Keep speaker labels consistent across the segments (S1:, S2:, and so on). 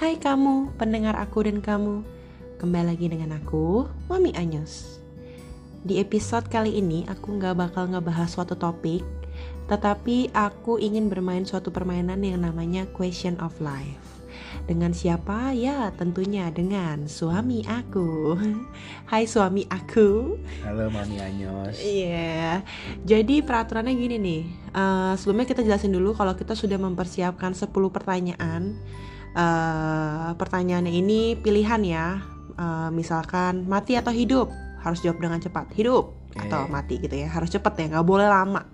S1: Hai kamu, pendengar aku dan kamu. Kembali lagi dengan aku, Mami Anyos. Di episode kali ini aku nggak bakal ngebahas suatu topik, tetapi aku ingin bermain suatu permainan yang namanya Question of Life. Dengan siapa? Ya, tentunya dengan suami aku. Hai suami aku.
S2: Halo Mami Anyos.
S1: Iya. Jadi peraturannya gini nih. eh, sebelumnya kita jelasin dulu kalau kita sudah mempersiapkan 10 pertanyaan. Eh pertanyaannya ini pilihan ya. Eh, misalkan mati atau hidup, harus jawab dengan cepat. Hidup
S2: Oke.
S1: atau mati gitu ya. Harus cepat ya, nggak boleh lama.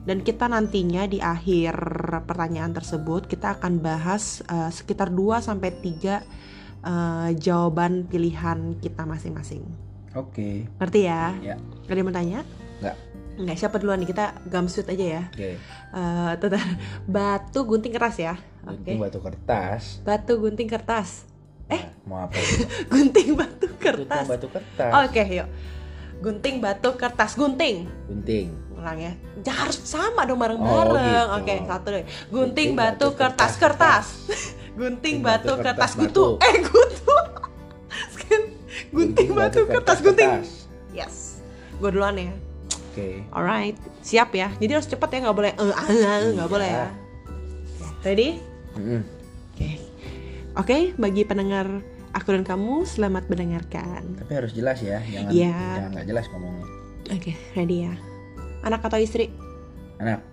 S1: Dan kita nantinya di akhir pertanyaan tersebut kita akan bahas eh, sekitar 2 sampai 3 eh, jawaban pilihan kita masing-masing.
S2: Oke.
S1: Ngerti ya?
S2: Ya.
S1: Ada yang mau tanya?
S2: Nggak.
S1: Nggak, siapa duluan nih? Kita gamsut aja ya.
S2: Oke.
S1: Eh, tentang batu gunting keras ya. Oke.
S2: Gunting batu kertas.
S1: Batu gunting kertas.
S2: Eh, mau apa?
S1: Gunting batu
S2: Gunting
S1: kertas.
S2: batu kertas.
S1: Oke, yuk. Gunting batu kertas, gunting.
S2: Gunting.
S1: Ulang ya. Harus sama dong bareng-bareng.
S2: Oh, gitu.
S1: Oke, satu deh. Gunting,
S2: Gunting
S1: batu,
S2: batu,
S1: kertas,
S2: kertas,
S1: kertas. gunting
S2: Gunting
S1: batu,
S2: batu,
S1: kertas,
S2: kertas,
S1: gutu.
S2: batu.
S1: Eh, gutu. gunting batu, kertas, gunting.
S2: kertas.
S1: Yes. Gue duluan ya.
S2: Oke.
S1: Alright, siap ya. Jadi harus cepat ya, nggak boleh eh ah, nggak
S2: Iya.
S1: boleh ya. Ready? Oke. Oke, bagi pendengar aku dan kamu selamat mendengarkan.
S2: Tapi harus jelas ya, jangan
S1: Iya.
S2: jangan nggak jelas ngomongnya.
S1: Oke, ready ya. Anak atau istri?
S2: Anak.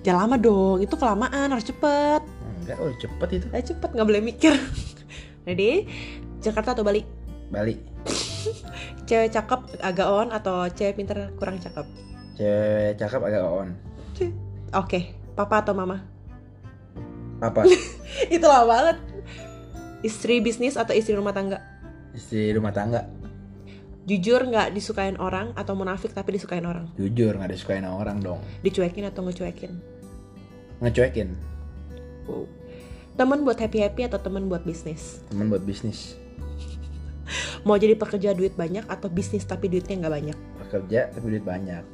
S1: Jangan lama dong, itu kelamaan, harus cepet.
S2: Enggak, oh cepet itu.
S1: Ayo cepet, nggak boleh mikir. ready? Jakarta atau Bali?
S2: Balik.
S1: Cewek cakep agak on atau cewek pinter kurang cakep?
S2: Cewek cakep agak on.
S1: Oke, papa atau mama?
S2: Apa?
S1: itu lama banget. Istri bisnis atau istri rumah tangga?
S2: Istri rumah tangga.
S1: Jujur nggak disukain orang atau munafik tapi disukain orang?
S2: Jujur nggak disukain orang dong.
S1: Dicuekin atau ngecuekin?
S2: Ngecuekin.
S1: Wow. Temen buat happy happy atau temen buat bisnis?
S2: Temen buat bisnis.
S1: Mau jadi pekerja duit banyak atau bisnis tapi duitnya nggak banyak?
S2: Bekerja tapi duit banyak.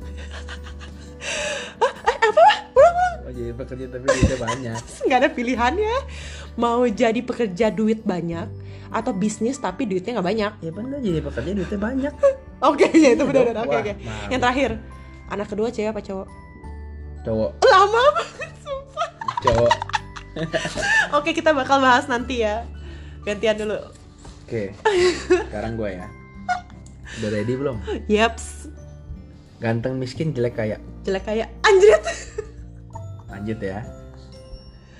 S2: Oh jadi bekerja tapi duitnya banyak.
S1: Nggak ada pilihannya. Mau jadi pekerja duit banyak atau bisnis tapi duitnya nggak banyak?
S2: Ya bener jadi pekerja duitnya banyak.
S1: Oke, ya itu
S2: Iya
S1: benar. Oke, oke. Yang terakhir, anak kedua cewek apa cowok?
S2: Cowok,
S1: Lama banget, sumpah.
S2: cowok.
S1: Oke, kita bakal bahas nanti ya. Gantian dulu.
S2: Oke. Sekarang gue ya. Udah ready belum?
S1: Yaps.
S2: Ganteng miskin jelek kaya.
S1: Jelek kayak anjrit.
S2: Lanjut ya.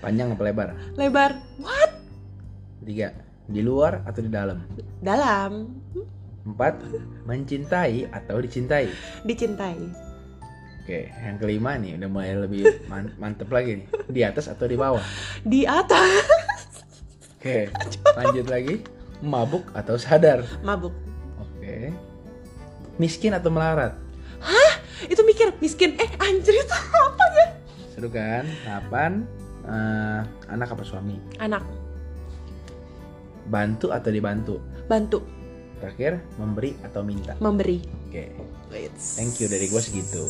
S2: Panjang apa lebar?
S1: Lebar. What?
S2: Tiga. Di luar atau di dalam?
S1: Dalam.
S2: Empat. Mencintai atau dicintai?
S1: Dicintai.
S2: Oke. Yang kelima nih udah mulai lebih man- mantep lagi nih. Di atas atau di bawah?
S1: Di atas.
S2: Oke. Lanjut lagi. Mabuk atau sadar?
S1: Mabuk.
S2: Oke. Miskin atau melarat?
S1: Itu mikir miskin. Eh, anjrit apa ya?
S2: Seru kan? Delapan. Eh, anak apa suami?
S1: Anak.
S2: Bantu atau dibantu?
S1: Bantu.
S2: Terakhir, memberi atau minta?
S1: Memberi.
S2: Oke.
S1: Wait.
S2: Thank you dari gue segitu.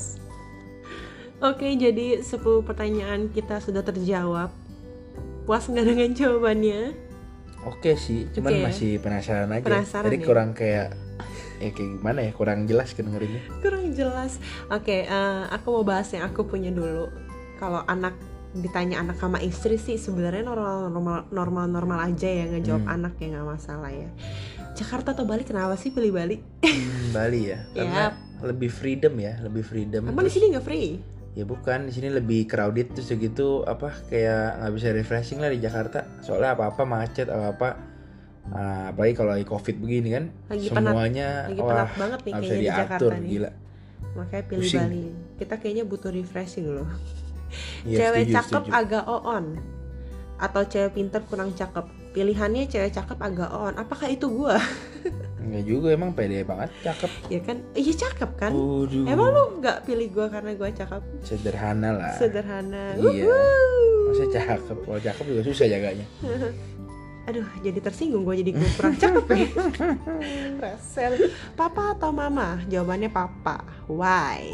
S1: Oke, jadi 10 pertanyaan kita sudah terjawab. Puas nggak dengan jawabannya?
S2: Oke sih, cuman
S1: Oke ya.
S2: masih penasaran aja.
S1: Penasaran
S2: Tadi
S1: ya?
S2: kurang kayak ya kayak gimana ya? Kurang jelas kedengerinnya.
S1: Kurang jelas. Oke, eh, aku mau bahas yang aku punya dulu. Kalau anak ditanya anak sama istri sih sebenarnya normal normal normal normal aja ya ngejawab
S2: Hmm.
S1: anak ya nggak masalah ya. Jakarta atau Bali kenapa sih pilih Bali?
S2: Hmm, Bali ya, karena lebih freedom ya, lebih freedom.
S1: Emang di sini nggak free?
S2: Ya bukan, di sini lebih crowded terus gitu apa kayak nggak bisa refreshing lah di Jakarta. Soalnya apa-apa macet, apa-apa ah, apalagi kalau lagi covid begini kan,
S1: Lagi penat-
S2: semuanya
S1: Lagi
S2: wah
S1: penat banget nih kayaknya di
S2: diatur,
S1: Jakarta nih.
S2: gila.
S1: Makanya pilih
S2: Pusing.
S1: Bali. Kita kayaknya butuh refreshing loh.
S2: Iya,
S1: cewek
S2: setuju,
S1: cakep
S2: setuju.
S1: agak on atau cewek pinter kurang cakep. Pilihannya cewek cakep agak on. Apakah itu gua?
S2: Enggak juga emang pede banget, cakep.
S1: ya kan? Iya cakep kan?
S2: Waduh.
S1: Emang lu nggak pilih gua karena gua cakep?
S2: sederhana lah.
S1: Sederhana.
S2: Iya. Masa cakep, kalau cakep juga susah jaganya.
S1: Aduh, jadi tersinggung gue jadi gue kurang cakep ya. Resel. Papa atau mama? Jawabannya papa. Why?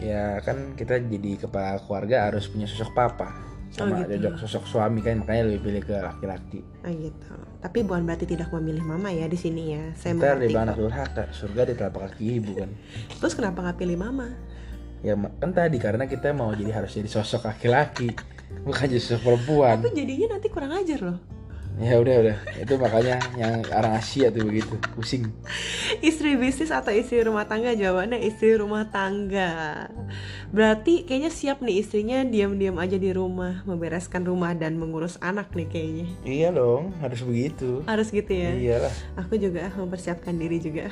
S2: Ya kan kita jadi kepala keluarga harus punya sosok papa. Sama
S1: gitu.
S2: cocok sosok suami kan makanya lebih pilih ke laki-laki
S1: Ah gitu. Tapi bukan berarti tidak memilih mama ya di sini ya. Saya
S2: ntar di mana durhaka surga di telapak kaki ibu kan
S1: Terus kenapa nggak pilih mama?
S2: ya kan tadi karena kita mau jadi harus jadi sosok laki-laki bukan jadi sosok perempuan
S1: Tapi jadinya nanti kurang ajar loh.
S2: Ya udah udah itu makanya yang orang Asia tuh begitu pusing
S1: Istri bisnis atau istri rumah tangga? Jawabannya istri rumah tangga. Berarti kayaknya siap nih istrinya diam-diam aja di rumah, membereskan rumah dan mengurus anak nih kayaknya.
S2: iya dong harus begitu
S1: Harus gitu ya.
S2: iyalah
S1: Aku juga mempersiapkan diri juga.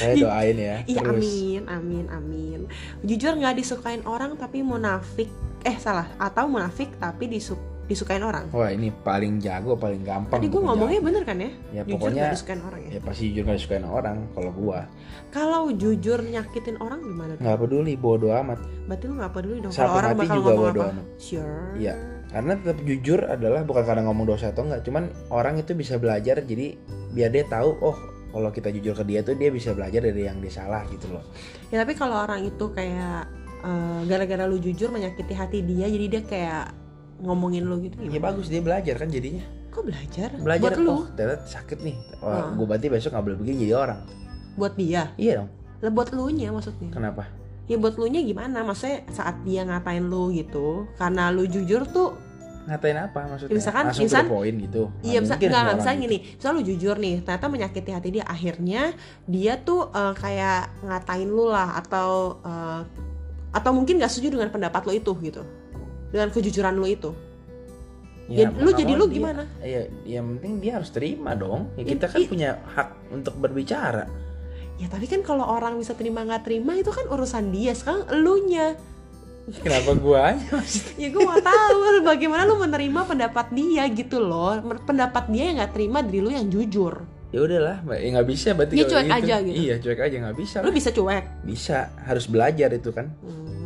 S2: saya doain ya
S1: Iya amin, amin, amin. Jujur nggak disukain orang tapi munafik. Eh salah, atau munafik tapi disuk disukain orang.
S2: wah ini paling jago paling gampang
S1: Tadi gue ngomongnya
S2: menjawab.
S1: bener kan ya?
S2: ya
S1: jujur
S2: pokoknya
S1: nggak disukain orang ya.
S2: ya pasti jujur gak disukain orang kalau gua
S1: Kalau jujur nyakitin orang gimana? tuh?
S2: nggak peduli bodo amat
S1: Berarti lu nggak peduli dong kalau orang bakal
S2: juga
S1: ngomong
S2: bodo
S1: apa?
S2: amat.
S1: Sure.
S2: Iya. karena tetap jujur adalah bukan karena ngomong dosa atau enggak cuman orang itu bisa belajar jadi biar dia tahu oh kalau kita jujur ke dia tuh dia bisa belajar dari yang dia salah gitu loh
S1: Ya tapi kalau orang itu kayak eh, gara-gara lu jujur menyakiti hati dia, jadi dia kayak ngomongin lu gitu.
S2: ya
S1: Gimana?
S2: bagus dia belajar kan jadinya
S1: Kok belajar?
S2: belajar
S1: buat lu,
S2: oh ternyata sakit nih oh,
S1: Ah.
S2: gue berarti besok nggak boleh begini jadi orang
S1: buat dia.
S2: iya dong
S1: Lah buat lu nya maksudnya.
S2: kenapa
S1: Ya buat lu nya gimana? Maksudnya saat dia ngatain lu gitu, karena lu jujur tuh
S2: ngatain apa maksudnya
S1: Ya, misalkan-
S2: langsung point gitu Nggak
S1: Iya, misal,
S2: mungkin
S1: enggak,
S2: semua orang
S1: misalnya
S2: gitu.
S1: gini, misal lu jujur nih, ternyata menyakiti hati dia, akhirnya dia tuh eh, kayak ngatain lu lah, atau eh, atau mungkin gak setuju dengan pendapat lu itu gitu, dengan kejujuran lu itu. Ya,
S2: mau
S1: lu jadi lu
S2: dia-
S1: gimana?
S2: Iya, yang penting dia harus terima dong. Ya
S1: I-
S2: kita kan
S1: i-
S2: punya hak untuk berbicara.
S1: Ya tapi kan kalau orang bisa terima nggak terima itu kan urusan dia, sekarang elunya.
S2: Kenapa gua aja?
S1: Ya gue mau tahu bagaimana lu menerima pendapat dia gitu loh, pendapat dia yang nggak terima dari lu yang jujur.
S2: Ya udahlah, ya nggak bisa berarti
S1: Ya, cuek aja gitu.
S2: Iya, cuek aja nggak bisa.
S1: Lu
S2: lah.
S1: bisa cuek.
S2: Bisa, harus belajar itu kan.
S1: Hmm,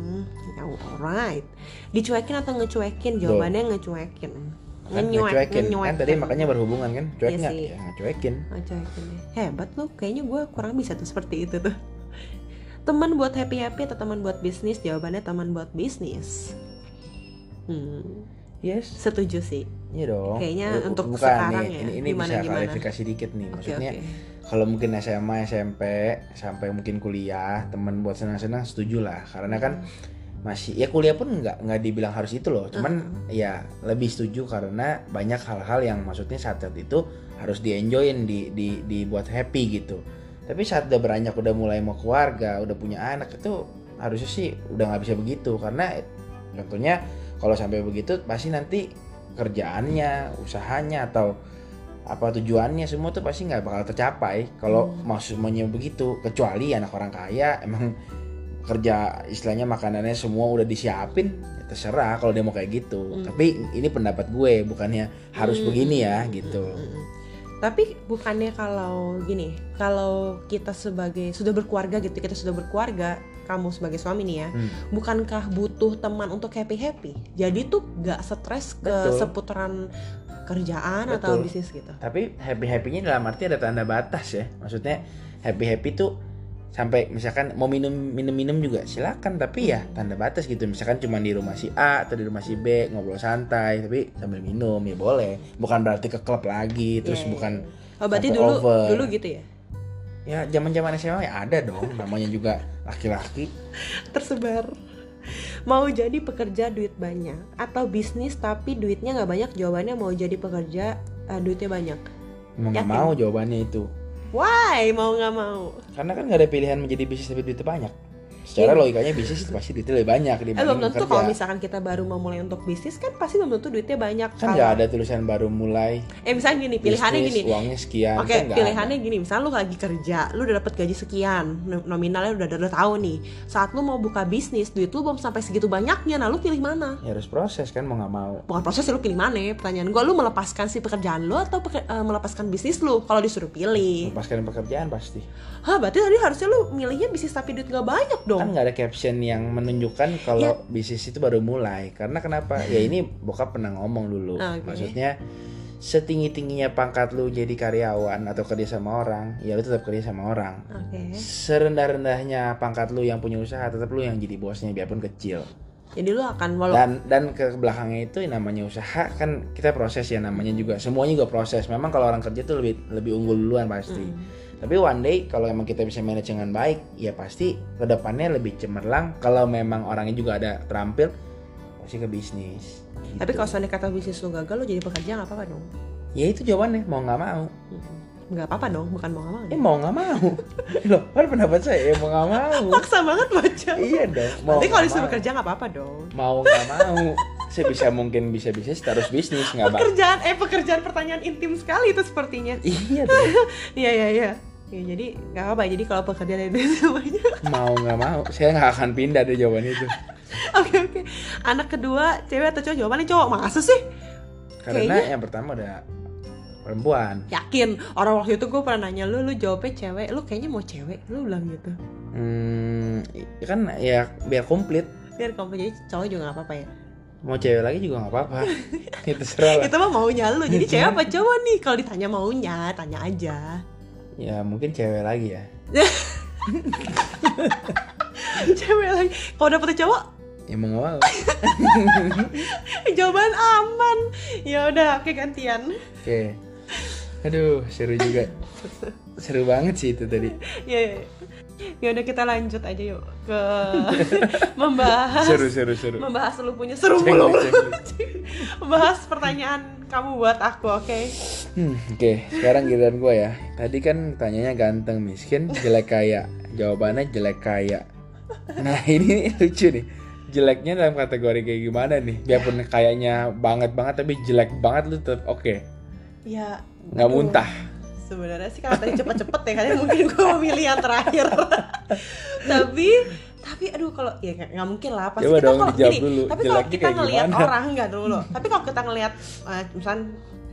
S1: ya alright. Dicuekin atau ngecuekin? Jawabannya ngecuekin.
S2: Kan ngecuekin. Kan tadi makanya berhubungan kan, cuek
S1: Iya
S2: ya ngecuekin.
S1: Ngecuekin. Hebat lu, kayaknya gue kurang bisa tuh seperti itu tuh. Teman buat happy happy atau teman buat bisnis? Jawabannya teman buat bisnis. Hmm,
S2: Yes,
S1: setuju sih.
S2: iya dong.
S1: Kayaknya untuk
S2: bukan
S1: sekarang
S2: nih,
S1: ya,
S2: Ini, ini
S1: gimana,
S2: bisa
S1: gimana?
S2: klarifikasi dikit nih. Maksudnya
S1: oke.
S2: kalau mungkin SMA, SMP sampai mungkin kuliah, teman buat senang-senang setuju lah. Karena kan masih ya kuliah pun nggak nggak dibilang harus itu loh. Cuman ya lebih setuju karena banyak hal-hal yang maksudnya saat itu harus di enjoyin di, di dibuat happy gitu. Tapi saat udah beranjak udah mulai mau keluarga, udah punya anak itu harusnya sih udah nggak bisa begitu karena contohnya kalau sampai begitu pasti nanti kerjaannya, usahanya atau apa tujuannya semua tuh pasti nggak bakal tercapai kalau
S1: Hmm.
S2: mau semuanya begitu kecuali anak orang kaya emang kerja istilahnya makanannya semua udah disiapin ya terserah kalau dia mau kayak gitu
S1: Hmm.
S2: tapi ini pendapat gue bukannya harus
S1: Hmm.
S2: begini ya gitu
S1: Mm-mm. Tapi bukannya kalau gini, kalau kita sebagai sudah berkeluarga gitu, kita sudah berkeluarga, kamu sebagai suami nih ya,
S2: Hmm.
S1: bukankah butuh teman untuk happy happy? Jadi tuh gak stres ke
S2: Betul.
S1: seputaran kerjaan atau
S2: Betul.
S1: bisnis gitu.
S2: tapi happy happynya dalam arti ada tanda batas ya maksudnya happy happy tuh sampai misalkan mau minum minum minum juga silakan tapi ya tanda batas gitu misalkan cuma di rumah si A atau di rumah si B ngobrol santai tapi sambil minum ya boleh bukan berarti ke klub lagi terus
S1: Iya, iya,
S2: bukan
S1: Oh berarti dulu
S2: over.
S1: dulu gitu ya?
S2: ya zaman zaman SMA ya ada dong namanya juga laki-laki
S1: Tersebar. Mau jadi pekerja duit banyak atau bisnis tapi duitnya nggak banyak? Jawabannya mau jadi pekerja eh, duitnya banyak.
S2: mau nggak mau jawabannya itu
S1: Why mau nggak mau?
S2: karena kan nggak ada pilihan menjadi bisnis duitnya banyak secara
S1: Iya.
S2: logikanya bisnis itu pasti duitnya lebih banyak
S1: Eh
S2: dibanding
S1: belum tentu kalau misalkan kita baru mau mulai untuk bisnis kan pasti belum tentu duitnya banyak.
S2: kan nggak ada tulisan baru mulai
S1: Eh misalnya gini, pilihannya
S2: bisnis,
S1: gini.
S2: uangnya sekian
S1: Oke,
S2: kan nggak
S1: pilihannya gini, misalnya lu lagi kerja, lu udah dapat gaji sekian, no- nominalnya udah udah tahu nih. Saat lu mau buka bisnis, duit lu belum sampai segitu banyaknya, nah lu pilih mana?
S2: ada. ya harus proses kan mau nggak mau
S1: Bukan proses lu pilih mana? Pertanyaan gua, lu melepaskan si pekerjaan lu atau peke- eh, melepaskan bisnis lu? Kalau disuruh pilih,
S2: lepaskan pekerjaan pasti
S1: hah berarti tadi harusnya lu milihnya bisnis tapi duit gak banyak dong.
S2: Kan nggak ada caption yang menunjukkan kalau
S1: Ya.
S2: bisnis itu baru mulai. Karena kenapa? Ya ini bokap pernah ngomong dulu.
S1: Oke.
S2: maksudnya setinggi tingginya pangkat lu jadi karyawan atau kerja sama orang ya lu tetap kerja sama orang.
S1: Oke.
S2: serendah rendahnya pangkat lu yang punya usaha tetap lu yang jadi bosnya biarpun kecil.
S1: Jadi lu akan walau
S2: dan dan ke belakangnya itu yang namanya usaha kan kita proses ya namanya juga. Semuanya juga proses. Memang kalau orang kerja tuh lebih lebih unggul duluan pasti.
S1: Mm.
S2: Tapi one day kalau emang kita bisa manage dengan baik ya pasti ke depannya lebih cemerlang. Kalau memang orangnya juga ada terampil pasti ke bisnis. Gitu.
S1: tapi kalau seandainya kata bisnis lu gagal lu jadi pekerja nggak apa-apa dong.
S2: Ya itu jawabannya mau nggak mau.
S1: Nggak apa-apa dong bukan mau nggak mau.
S2: Eh mau nggak mau. Loh kan pendapat saya ya mau nggak mau.
S1: Maksa banget baca.
S2: Iya dong mau
S1: nanti kalau disuruh kerja nggak apa-apa dong.
S2: Mau nggak mau. Sebisa mungkin bisa bisa terus bisnis nggak
S1: pekerjaan eh pekerjaan pertanyaan intim sekali itu sepertinya.
S2: Iya dong.
S1: Iya iya iya Ya, jadi nggak apa-apa. Jadi kalau pekerjaan itu semuanya.
S2: Mau nggak mau. Saya nggak akan pindah dari jawaban itu.
S1: Oke oke. Anak kedua cewek atau cowok? Jawabannya cowok. Masa sih?
S2: Karena
S1: Kayaknya-
S2: yang pertama ada perempuan.
S1: Yakin. Orang waktu itu gue pernah nanya lu lu jawabnya cewek? Lu kayaknya mau cewek. Lu bilang gitu.
S2: Hmm, kan ya biar komplit.
S1: Biar kamu jadi cowok juga nggak apa-apa ya?
S2: Mau cewek lagi juga nggak apa-apa. Itu lah.
S1: Itu mah maunya lu. Jadi cewek apa cowok nih? Kalau ditanya maunya tanya aja
S2: ya mungkin cewek lagi ya.
S1: Cewek lagi. Kalau dapet cowok?
S2: Ya mau
S1: jawaban aman. Ya udah oke gantian.
S2: Oke. Aduh seru juga. Seru banget sih itu tadi.
S1: Ya ya, ya. ya udah kita lanjut aja yuk ke membahas
S2: seru seru seru.
S1: membahas lu punya seru mulu. membahas pertanyaan kamu buat aku oke
S2: Hmm, Oke, sekarang giliran gue ya. Tadi kan tanyanya ganteng, miskin, jelek kaya. Jawabannya jelek kaya. Nah ini lucu nih. Jeleknya dalam kategori kayak gimana nih? Biarpun kayaknya banget banget tapi jelek banget lu tetap oke.
S1: ya
S2: Nggak
S1: aduh.
S2: muntah.
S1: sebenarnya sih kalau tadi cepet-cepet ya kalian mungkin gue memilih yang terakhir tapi tapi aduh kalau ya nggak nggak mungkin lah pasti
S2: Coba
S1: kita kalau gini
S2: dulu.
S1: tapi kalau
S2: Jeleknya
S1: kita ngelihat orang enggak dulu tapi kalau kita ngelihat eh, misalnya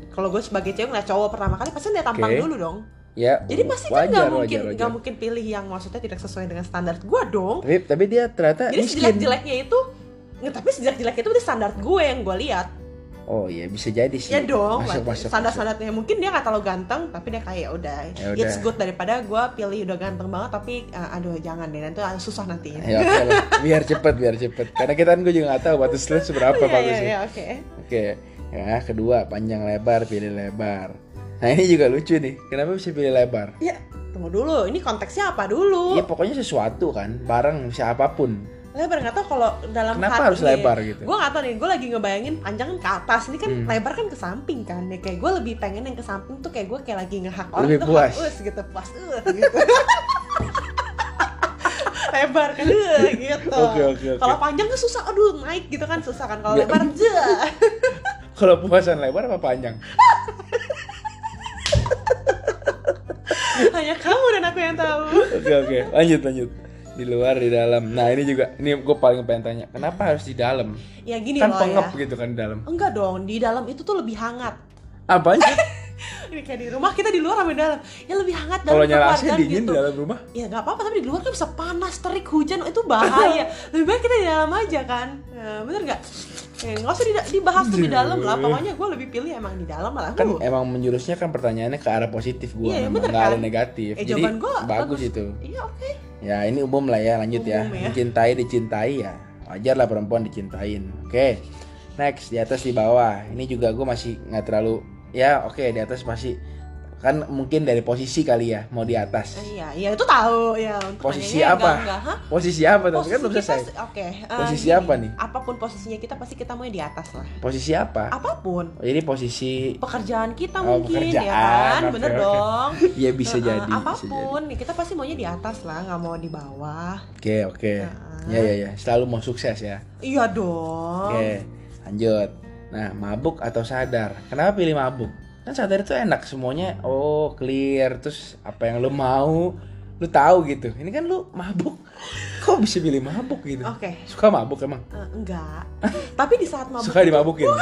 S1: kalau gue sebagai cewek ngeliat cowok pertama kali pasti lihat tampang
S2: Oke.
S1: dulu dong
S2: Ya.
S1: jadi pasti kan
S2: wajar,
S1: nggak mungkin nggak mungkin pilih yang maksudnya tidak sesuai dengan standar gue dong
S2: Tapi tapi dia ternyata
S1: jadi
S2: miskin.
S1: sejelek-jeleknya itu nggak tapi sejelek-jeleknya itu berarti standar gue yang gue lihat
S2: Oh iya bisa jadi sih.
S1: ya dong
S2: Masuk masuk.
S1: mungkin dia nggak terlalu ganteng tapi dia kayak udah
S2: Ya udah.
S1: it's good daripada gue pilih udah ganteng banget tapi uh, aduh jangan deh nanti susah nantinya
S2: Ya oke lah. Biar cepet biar cepet. Karena kita kan gue juga nggak tahu batas lu seberapa
S1: Iya, iya,
S2: bagusnya.
S1: iya, oke
S2: Oke, ya kedua panjang lebar pilih lebar. Nah ini juga lucu nih, kenapa bisa pilih lebar?
S1: ya tunggu dulu ini konteksnya apa dulu
S2: Ya pokoknya sesuatu kan, barang bisa apa pun.
S1: Lebar nggak tahu kalau dalam
S2: Kenapa
S1: hati
S2: harus lebar gitu?
S1: gue nggak tahu nih gue lagi ngebayangin panjang kan ke atas ini kan
S2: Hmm.
S1: lebar kan ke samping kan ya kayak gue lebih pengen yang ke samping tuh kayak gue kayak lagi ngehak orang
S2: Lebih
S1: tuh
S2: puas.
S1: us gitu puas uh, gitu lebar kan uh, gitu
S2: Oke, oke, oke.
S1: kalau panjang kan susah aduh naik gitu kan susah kan kalau lebar jah
S2: Kalau puasan lebar apa panjang?
S1: hanya kamu dan aku yang tahu
S2: Oke oke, lanjut lanjut. Di luar di dalam. Nah ini juga, ini gue paling pengen tanya, kenapa harus di dalam?
S1: ya gini
S2: kan
S1: loh
S2: pengep
S1: ya
S2: gitu kan di dalam.
S1: enggak dong di dalam itu tuh lebih hangat
S2: Apanya?
S1: ini kayak di rumah kita di luar sama di dalam ya lebih hangat dalam
S2: Kalau nyala AC dingin
S1: gitu.
S2: di dalam rumah?
S1: ya nggak apa-apa tapi di luar kan bisa panas terik hujan itu bahaya lebih baik kita di dalam aja kan ya, bener nggak nggak usah di- dibahas tuh di dalam lah pokoknya gue lebih pilih emang di dalam malah
S2: Kan
S1: Uh,
S2: emang menjurusnya kan pertanyaannya ke arah positif gue,
S1: Iya, bener
S2: nggak ada
S1: kan?
S2: negatif.
S1: Eh,
S2: Jadi
S1: gua
S2: bagus
S1: bagus.
S2: itu.
S1: iya oke
S2: Ya ini umum lah ya lanjut ya.
S1: Umum ya.
S2: Mencintai dicintai ya wajar lah perempuan dicintain. Oke. Next di atas di bawah. Ini juga gue masih nggak terlalu ya oke di atas masih kan mungkin dari posisi kali ya mau di atas.
S1: Iya iya itu tahu ya untuk
S2: Posisi
S1: nanyanya
S2: apa?
S1: enggak, enggak?
S2: Posisi apa tapi kan belum selesai.
S1: se- oke eh,
S2: Posisi
S1: gini,
S2: apa nih?
S1: apa pun posisinya kita pasti kita mau di atas lah
S2: Posisi apa?
S1: apa pun
S2: Oh, Jadi posisi
S1: pekerjaan kita
S2: Oh,
S1: mungkin ya
S2: pekerjaan,
S1: kan
S2: oke,
S1: bener
S2: oke.
S1: dong
S2: ya bisa
S1: Heeh,
S2: jadi. bisa jadi.
S1: apa pun nih kita pasti maunya di atas lah nggak mau di bawah
S2: Oke oke.
S1: Heeh.
S2: Ya ya ya. Selalu mau sukses ya.
S1: iya dong
S2: Oke, lanjut. Nah, mabuk atau sadar? Kenapa pilih mabuk? Kan sadar itu enak semuanya. Oh, clear. Terus apa yang lu mau, lu tahu gitu. Ini kan lu mabuk. Kok bisa pilih mabuk gitu?
S1: oke
S2: Suka mabuk emang?
S1: Eh, enggak tapi di saat mabuk
S2: Suka dimabukin?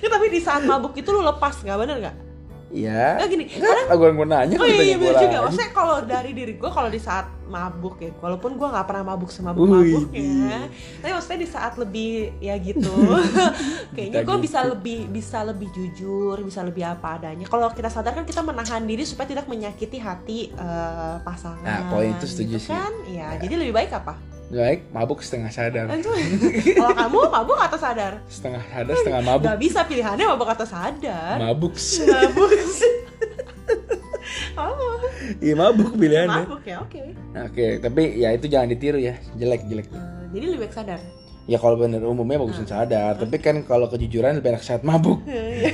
S1: Ya, tapi di saat mabuk itu lu lepas nggak bener nggak
S2: Iya.
S1: Nggak gini,
S2: Enggak, gue gue nanya
S1: oh iya, iya
S2: gue
S1: bener juga maksudnya kalau dari diri gue kalau di saat mabuk ya walaupun gue nggak pernah mabuk semabuk
S2: Wih.
S1: mabuknya tapi maksudnya di saat lebih ya gitu kayaknya gue
S2: gitu.
S1: bisa lebih bisa lebih jujur bisa lebih apa adanya kalau kita sadar kan kita menahan diri supaya tidak menyakiti hati eh, pasangan
S2: Nah, poin itu setuju
S1: gitu
S2: sih.
S1: kan ya,
S2: Ya.
S1: jadi lebih baik apa
S2: baik mabuk setengah sadar.
S1: Kalau kamu mabuk atau sadar?
S2: Setengah sadar setengah mabuk.
S1: Gak bisa pilihannya mabuk atau sadar.
S2: Mabuk.
S1: Mabuk. Oh,
S2: iya mabuk pilihannya.
S1: Mabuk ya oke.
S2: Nah, oke tapi ya itu jangan ditiru ya jelek jelek.
S1: Eh, Jadi lebih baik sadar?
S2: Ya kalau bener umumnya bagusan sadar. Tapi kan kalau kejujuran lebih enak saat mabuk.
S1: Iya.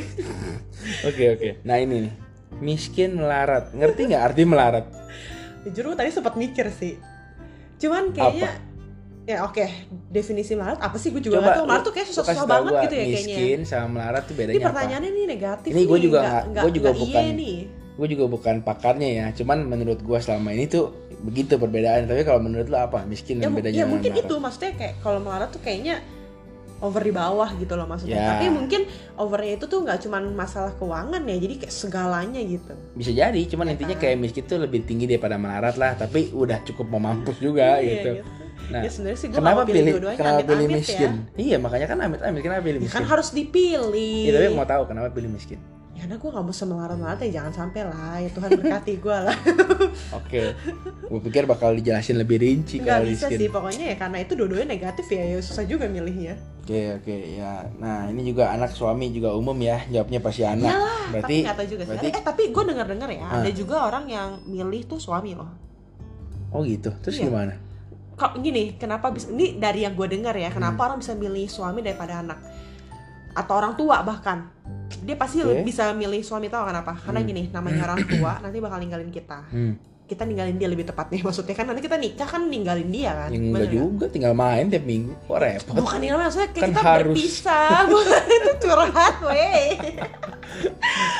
S2: oke oke. Nah ini nih. Miskin melarat. Ngerti nggak arti melarat?
S1: Jujur tadi sempat mikir sih Cuman kayaknya Ya oke, definisi melarat apa sih? Gue juga
S2: Coba
S1: gak tau Melarat tuh kayak susah-susah banget
S2: gua,
S1: gitu ya kayaknya.
S2: miskin sama melarat tuh
S1: Ini
S2: bedanya apa?
S1: pertanyaannya nih negatif
S2: Ini gua juga
S1: nggak-
S2: gua juga
S1: nggak
S2: bukan-
S1: nih.
S2: gue juga bukan pakarnya ya. Cuman menurut gue selama ini tuh begitu perbedaan. Tapi kalau menurut lo apa? Miskin
S1: ya,
S2: dan bedanya
S1: ya mungkin
S2: melarat?
S1: itu. Maksudnya kayak kalau melarat tuh kayaknya over di bawah gitu loh maksudnya.
S2: Ya.
S1: tapi mungkin overnya itu tuh nggak cuman masalah keuangan ya jadi kayak segalanya gitu.
S2: Bisa jadi cuman
S1: Ya
S2: intinya
S1: kan?
S2: kayak miskin tuh lebih tinggi daripada melarat lah tapi udah cukup mau mampus juga
S1: Iya,
S2: gitu.
S1: nah,
S2: nah
S1: ya sebenarnya sih gue
S2: kenapa
S1: pilih,
S2: pilih
S1: dua-duanya
S2: kenapa
S1: amit-amit
S2: pilih
S1: ya.
S2: miskin iya makanya kan amit amit kenapa pilih
S1: Ya
S2: miskin?
S1: kan harus dipilih.
S2: Iya, tapi mau tahu kenapa pilih miskin
S1: ya karena gue gak mau semelarat-melarat ya jangan sampai lah ya Tuhan berkati gue lah.
S2: Oke gue pikir bakal dijelasin lebih rinci
S1: nggak
S2: kalau
S1: bisa sih pokoknya ya karena itu dua-duanya negatif ya ya susah juga milihnya.
S2: Oke oke ya. Nah ini juga anak suami juga umum ya jawabnya pasti anak.
S1: Iyalah,
S2: berarti
S1: tapi nggak tahu juga sih.
S2: berarti
S1: eh tapi gue dengar-dengar ya
S2: Ah.
S1: ada juga orang yang milih tuh suami loh.
S2: Oh gitu terus
S1: Iya.
S2: gimana?
S1: Kok gini kenapa bisa ini dari yang gue dengar ya kenapa
S2: Hmm.
S1: orang bisa milih suami daripada anak? Atau orang tua bahkan dia pasti
S2: Oke.
S1: bisa milih suami tahu kenapa? Karena
S2: Hmm.
S1: gini namanya orang tua nanti bakal ninggalin kita.
S2: Hmm.
S1: kita ninggalin dia lebih tepatnya. Maksudnya kan nanti kita nikah kan ninggalin dia kan?
S2: Yang
S1: Bener
S2: enggak
S1: nggak?
S2: juga tinggal main tiap minggu. Kok repot?
S1: Bukan ninggalin maksudnya kayak
S2: Kan
S1: kita
S2: harus.
S1: berpisah. Bukan itu curhat weh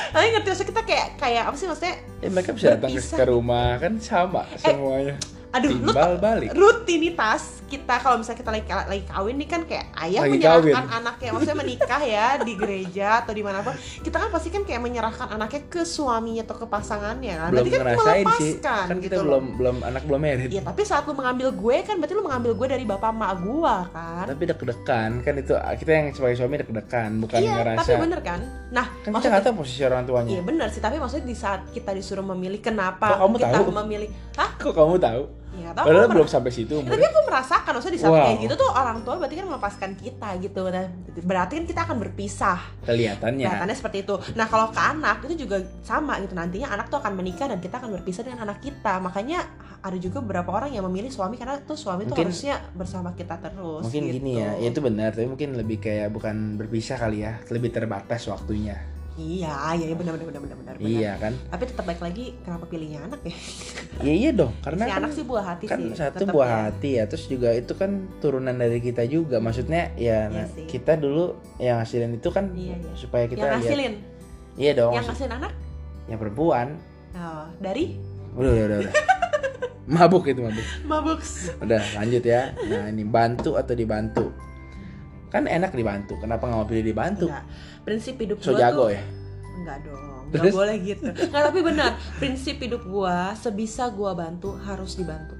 S1: tapi ngerti maksudnya kita kayak kayak apa sih maksudnya?
S2: Ya mereka bisa datang ke, rumah kan sama semuanya
S1: aduh lu
S2: balik.
S1: rutinitas kita kalau misalnya kita lagi, lagi kawin nih kan kayak ayah
S2: Lagi
S1: menyerahkan
S2: kawin.
S1: anaknya maksudnya menikah ya di gereja atau di mana pun kita kan pasti kan kayak menyerahkan anaknya ke suaminya atau ke pasangannya kan.
S2: Belum
S1: berarti kan
S2: ngerasain sih.
S1: melepaskan
S2: kan kita
S1: gitu
S2: belum
S1: loh.
S2: belum anak belum merit
S1: Iya tapi saat lu mengambil gue kan berarti lu mengambil gue dari bapak emak gua kan.
S2: Tapi deg-degan kan itu kita yang sebagai suami deg-degan bukan
S1: iya
S2: ngerasa
S1: tapi bener kan? Nah
S2: kan kita
S1: maksudnya
S2: nggak tahu posisi orang tuanya.
S1: Iya bener sih tapi maksudnya di saat kita disuruh memilih kenapa
S2: Kok kamu
S1: kita
S2: tahu?
S1: memilih hah?
S2: Kok kamu tahu
S1: ya tahu
S2: padahal
S1: aku
S2: belum sampai situ
S1: tapi aku merasakan maksudnya di saat
S2: Wow.
S1: kayak gitu tuh orang tua berarti kan melepaskan kita gitu. Nah, berarti kan kita akan berpisah.
S2: Kelihatannya.
S1: Kelihatannya seperti itu. Nah kalau ke anak itu juga sama gitu. Nantinya anak tuh akan menikah dan kita akan berpisah dengan anak kita. Makanya ada juga beberapa orang yang memilih suami karena tuh suami tuh
S2: Mungkin-
S1: harusnya bersama kita terus
S2: mungkin
S1: gitu.
S2: gini ya ya itu benar. Tapi mungkin lebih kayak bukan berpisah kali ya lebih terbatas waktunya
S1: iya iya iya, benar benar benar benar benar.
S2: Iya kan?
S1: Tapi tetap baik lagi kenapa pilihnya anak ya?
S2: Iya iya dong karena
S1: si
S2: kan
S1: anak sih buah hati
S2: kan
S1: sih
S2: satu
S1: tetap
S2: buah
S1: ya.
S2: hati ya terus juga itu kan turunan dari kita juga. Maksudnya ya
S1: Iya
S2: nah,
S1: sih.
S2: kita dulu yang hasilin itu kan
S1: Iya, iya.
S2: supaya kita
S1: yang
S2: lihat.
S1: ngasilin?
S2: Iya dong
S1: yang ngasilin anak?
S2: Yang perempuan.
S1: Oh, dari?
S2: Udah udah udah, udah. mabuk itu mabuk.
S1: Mabuk.
S2: Udah lanjut ya. Nah ini bantu atau dibantu kan enak dibantu kenapa nggak mau pilih dibantu
S1: Enggak. prinsip hidup
S2: so
S1: gua
S2: jago
S1: tuh
S2: ya
S1: enggak dong
S2: Terus?
S1: Enggak boleh gitu Enggak tapi benar prinsip hidup gua sebisa gua bantu harus dibantu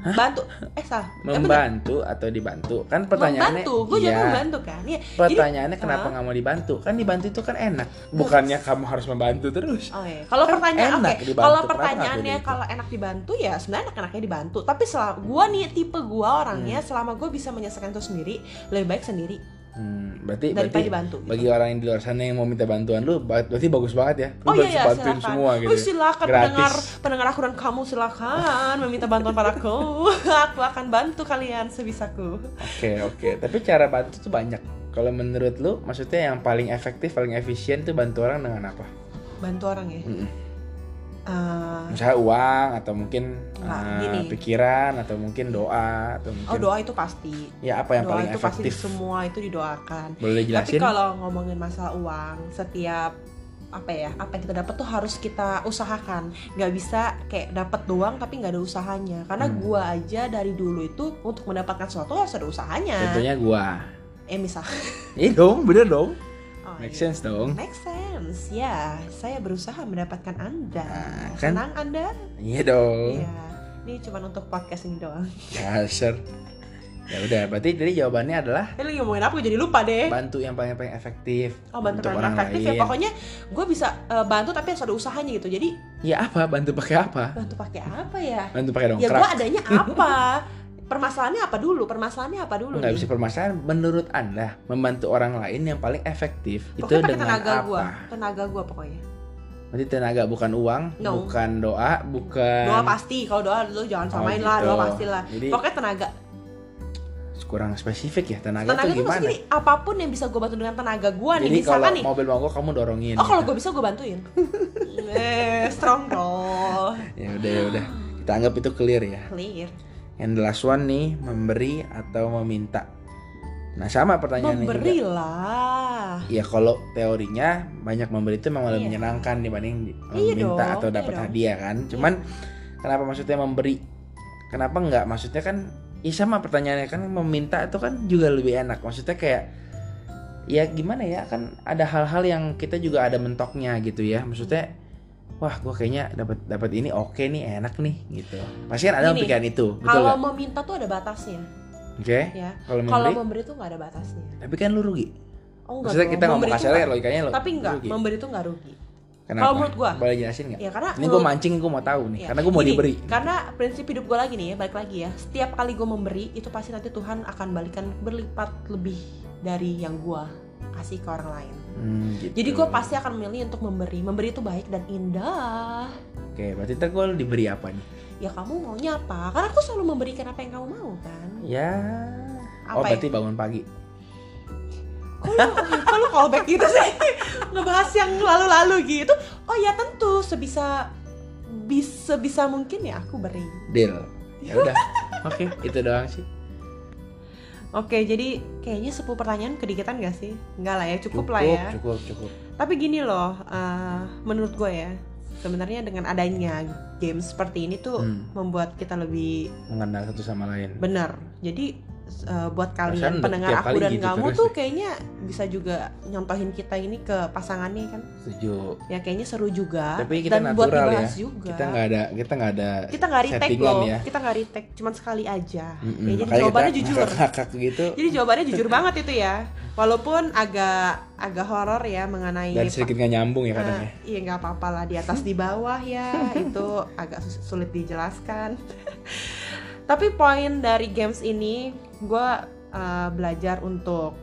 S1: bantu. Eh salah. Eh,
S2: membantu atau dibantu? Kan pertanyaannya
S1: membantu. Gue juga
S2: iya.
S1: membantu kan? Iya.
S2: Pertanyaannya kenapa
S1: Hah?
S2: nggak mau dibantu? Kan dibantu itu kan enak. Bukannya kamu harus membantu terus.
S1: Oh iya. Kalau
S2: Kan
S1: pertanyaan
S2: enak
S1: oke,
S2: dibantu,
S1: kalau
S2: kenapa
S1: pertanyaannya kalau enak dibantu ya sebenarnya enak-enaknya dibantu. Tapi selama gua nih tipe gua orangnya
S2: Hmm.
S1: selama gua bisa menyelesaikan itu sendiri, lebih baik sendiri
S2: hmm, berarti
S1: daripada
S2: berarti
S1: dibantu. gitu.
S2: bagi orang yang di luar sana yang mau minta bantuan lu berarti bagus banget ya lu
S1: Oh iya ya,
S2: bantuin
S1: silakan.
S2: semua gitu
S1: Oh, silakan
S2: Gratis.
S1: pendengar pendengar aku dan kamu silakan meminta bantuan padaku. aku akan bantu kalian sebisaku.
S2: oke oke tapi cara bantu tuh banyak kalau menurut lu maksudnya yang paling efektif paling efisien tuh bantu orang dengan apa
S1: Bantu orang ya.
S2: Mm-mm.
S1: Eh,
S2: misalnya uang atau mungkin
S1: Nggak,
S2: eh,
S1: gini.
S2: pikiran atau mungkin doa atau mungkin
S1: oh doa itu pasti.
S2: ya apa yang
S1: doa
S2: paling
S1: itu pasti
S2: efektif
S1: semua itu didoakan.
S2: boleh
S1: Tapi
S2: jelasin
S1: kalau ngomongin masalah uang, setiap apa ya, apa yang kita dapat tuh harus kita usahakan. Nggak bisa kayak dapat doang tapi nggak ada usahanya. Karena
S2: Hmm.
S1: gua aja dari dulu itu untuk mendapatkan sesuatu harus ada usahanya.
S2: contohnya gua
S1: Eh misal.
S2: iya dong bener dong
S1: Oh,
S2: make
S1: iya.
S2: sense dong
S1: Make sense, ya. Saya berusaha mendapatkan Anda.
S2: Nah, kan?
S1: Senang Anda?
S2: iya dong
S1: Iya. Ini cuma untuk podcast ini doang.
S2: dasar ya udah berarti jadi jawabannya adalah
S1: Eh, lagi ngomongin apa? Jadi lupa deh.
S2: bantu yang paling paling efektif
S1: Oh, bantu
S2: untuk
S1: orang efektif
S2: lain
S1: ya. Pokoknya gue bisa eh, bantu tapi harus ada usahanya gitu. Jadi
S2: ya apa bantu pakai apa
S1: bantu pakai apa ya?
S2: bantu pakai
S1: ya gue adanya apa permasalahannya apa dulu permasalahannya apa dulu
S2: nggak bisa permasalahan menurut anda membantu orang lain yang paling efektif itu
S1: pokoknya pakai
S2: dengan
S1: tenaga
S2: apa
S1: gua tenaga gua pokoknya
S2: Berarti tenaga bukan uang
S1: No.
S2: bukan doa bukan
S1: doa pasti kalau doa lu jangan
S2: Oh,
S1: samain lah
S2: gitu.
S1: doa pasti lah
S2: Jadi
S1: pokoknya tenaga
S2: kurang spesifik ya tenaga,
S1: tenaga
S2: tuh gimana?
S1: gini, apa pun yang bisa gue bantu dengan tenaga gue nih
S2: Jadi kalau
S1: nih
S2: mobil mogok kamu dorongin.
S1: oh kalau
S2: gitu.
S1: gue bisa gue bantuin eh strong bro
S2: Ya udah ya udah. Kita anggap itu clear ya.
S1: clear
S2: Yang the last one nih memberi atau meminta. Nah sama pertanyaannya juga.
S1: memberilah
S2: Ya kalau teorinya banyak memberi itu memang lebih
S1: Iya.
S2: menyenangkan dibanding di-
S1: Iya
S2: meminta
S1: dong,
S2: atau
S1: iya
S2: dapat
S1: dong.
S2: hadiah kan. Cuman kenapa maksudnya memberi? Kenapa enggak? Maksudnya kan ya sama pertanyaannya kan meminta itu kan juga lebih enak. Maksudnya kayak ya gimana ya kan ada hal-hal yang kita juga ada mentoknya gitu ya. Maksudnya wah gue kayaknya dapat dapat ini oke nih enak nih gitu. Pasti kan ada
S1: Gini,
S2: pikiran itu, betul
S1: kalau
S2: nggak?
S1: meminta tuh ada batasnya
S2: Oke.
S1: ya
S2: Kalau
S1: kalau
S2: memberi,
S1: tuh nggak ada batasnya
S2: tapi kan lu rugi.
S1: oh
S2: Maksudnya
S1: dong.
S2: kita ngomong kasarnya
S1: nggak-
S2: logikanya lo
S1: tapi enggak
S2: rugi.
S1: memberi tuh nggak rugi
S2: Kenapa?
S1: Kalau menurut gua.
S2: Boleh jelasin nggak?
S1: ya karena
S2: Ini gue mancing, gue mau tahu nih.
S1: Ya,
S2: Karena gue mau
S1: gini,
S2: diberi.
S1: Karena prinsip hidup gue lagi nih ya, balik lagi ya. Setiap kali gue memberi, itu pasti nanti Tuhan akan balikan berlipat lebih dari yang gue kasih ke orang lain.
S2: Hmm, gitu.
S1: Jadi gue pasti akan memilih untuk memberi. Memberi itu baik dan indah.
S2: Oke, berarti ntar gue diberi apa nih?
S1: Ya kamu maunya apa? Karena aku selalu memberikan apa yang kamu mau kan.
S2: Ya. oh,
S1: Apa ya?
S2: berarti bangun pagi.
S1: Kok lu, kok lu callback gitu sih? Ngebahas yang lalu-lalu gitu. Oh ya tentu sebisa bisa bisa mungkin ya aku beri.
S2: Deal. Ya udah. Oke, itu doang sih.
S1: Oke, jadi kayaknya 10 pertanyaan kedikitan gak sih? Enggak lah ya, cukup, lah ya.
S2: Cukup, cukup.
S1: Tapi gini loh, eh, menurut gue ya, sebenarnya dengan adanya game seperti ini tuh
S2: Hmm.
S1: membuat kita lebih
S2: Mengenal satu sama lain.
S1: benar. Jadi eh, buat kalian pendengar aku dan
S2: gitu
S1: kamu tuh
S2: deh.
S1: kayaknya bisa juga nyontohin kita ini ke pasangannya kan?
S2: Setuju.
S1: Ya kayaknya seru juga.
S2: Tapi kita
S1: dan buat
S2: natural ya.
S1: dibahas juga.
S2: Kita nggak ada, kita nggak ada.
S1: kita nggak retake loh,
S2: ya.
S1: kita nggak retake, cuman sekali aja.
S2: Mm-mm,
S1: Ya, jadi
S2: makanya
S1: jawabannya jujur.
S2: ngakak-ngakak gitu.
S1: Jadi jawabannya jujur banget itu ya. Walaupun agak agak horor ya mengenai
S2: Dan sedikit nggak nyambung ya kadang ya.
S1: Nah, iya nggak apa-apa lah di atas di bawah ya itu agak sulit dijelaskan. Tapi poin dari games ini gue belajar untuk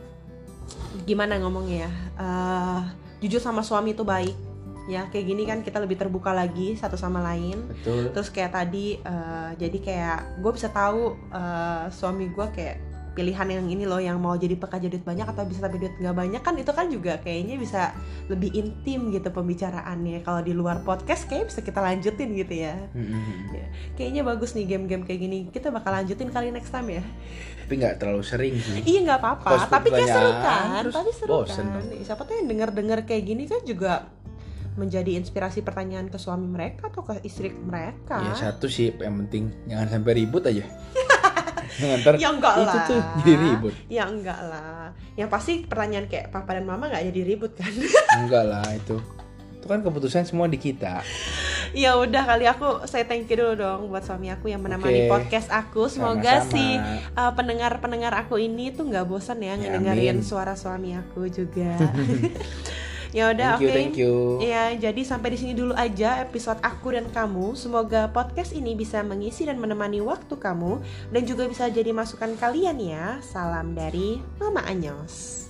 S1: gimana ngomongnya ya. eh, jujur sama suami itu baik ya kayak gini kan kita lebih terbuka lagi satu sama lain
S2: Betul.
S1: terus kayak tadi eh, jadi kayak gue bisa tahu eh, suami gue kayak pilihan yang ini loh yang mau jadi pekerja duit banyak atau bisa tapi duit nggak banyak kan itu kan juga kayaknya bisa lebih intim gitu pembicaraannya. Kalau di luar podcast kayak bisa kita lanjutin gitu ya.
S2: Mm-mm.
S1: kayaknya bagus nih game-game kayak gini. Kita bakal lanjutin kali next time ya.
S2: Tapi nggak terlalu sering sih.
S1: iya nggak apa-apa. Tapi kayak seru kan? tapi seru
S2: bosen
S1: kan? siapa tuh yang denger-denger kayak gini kan juga menjadi inspirasi pertanyaan ke suami mereka atau ke istri mereka.
S2: Ya satu sih yang penting. Jangan sampai ribut aja. Jangan ntar
S1: ya enggak
S2: itu
S1: lah
S2: tuh jadi ribut.
S1: ya enggak lah yang pasti pertanyaan kayak papa dan mama nggak jadi ribut kan
S2: Enggak lah itu. Itu kan keputusan semua di kita.
S1: ya udah kali aku saya thank you dulu dong buat suami aku yang menemani
S2: Oke.
S1: podcast aku semoga
S2: Sama-sama.
S1: si uh, pendengar-pendengar aku ini tuh nggak bosan ya,
S2: Ya,
S1: ngedengerin
S2: amin.
S1: suara suami aku juga ya udah
S2: Thank you,
S1: oke
S2: thank you.
S1: Ya, jadi sampai di sini dulu aja episode aku dan kamu. Semoga podcast ini bisa mengisi dan menemani waktu kamu dan juga bisa jadi masukan kalian ya. Salam dari Mama Anyos.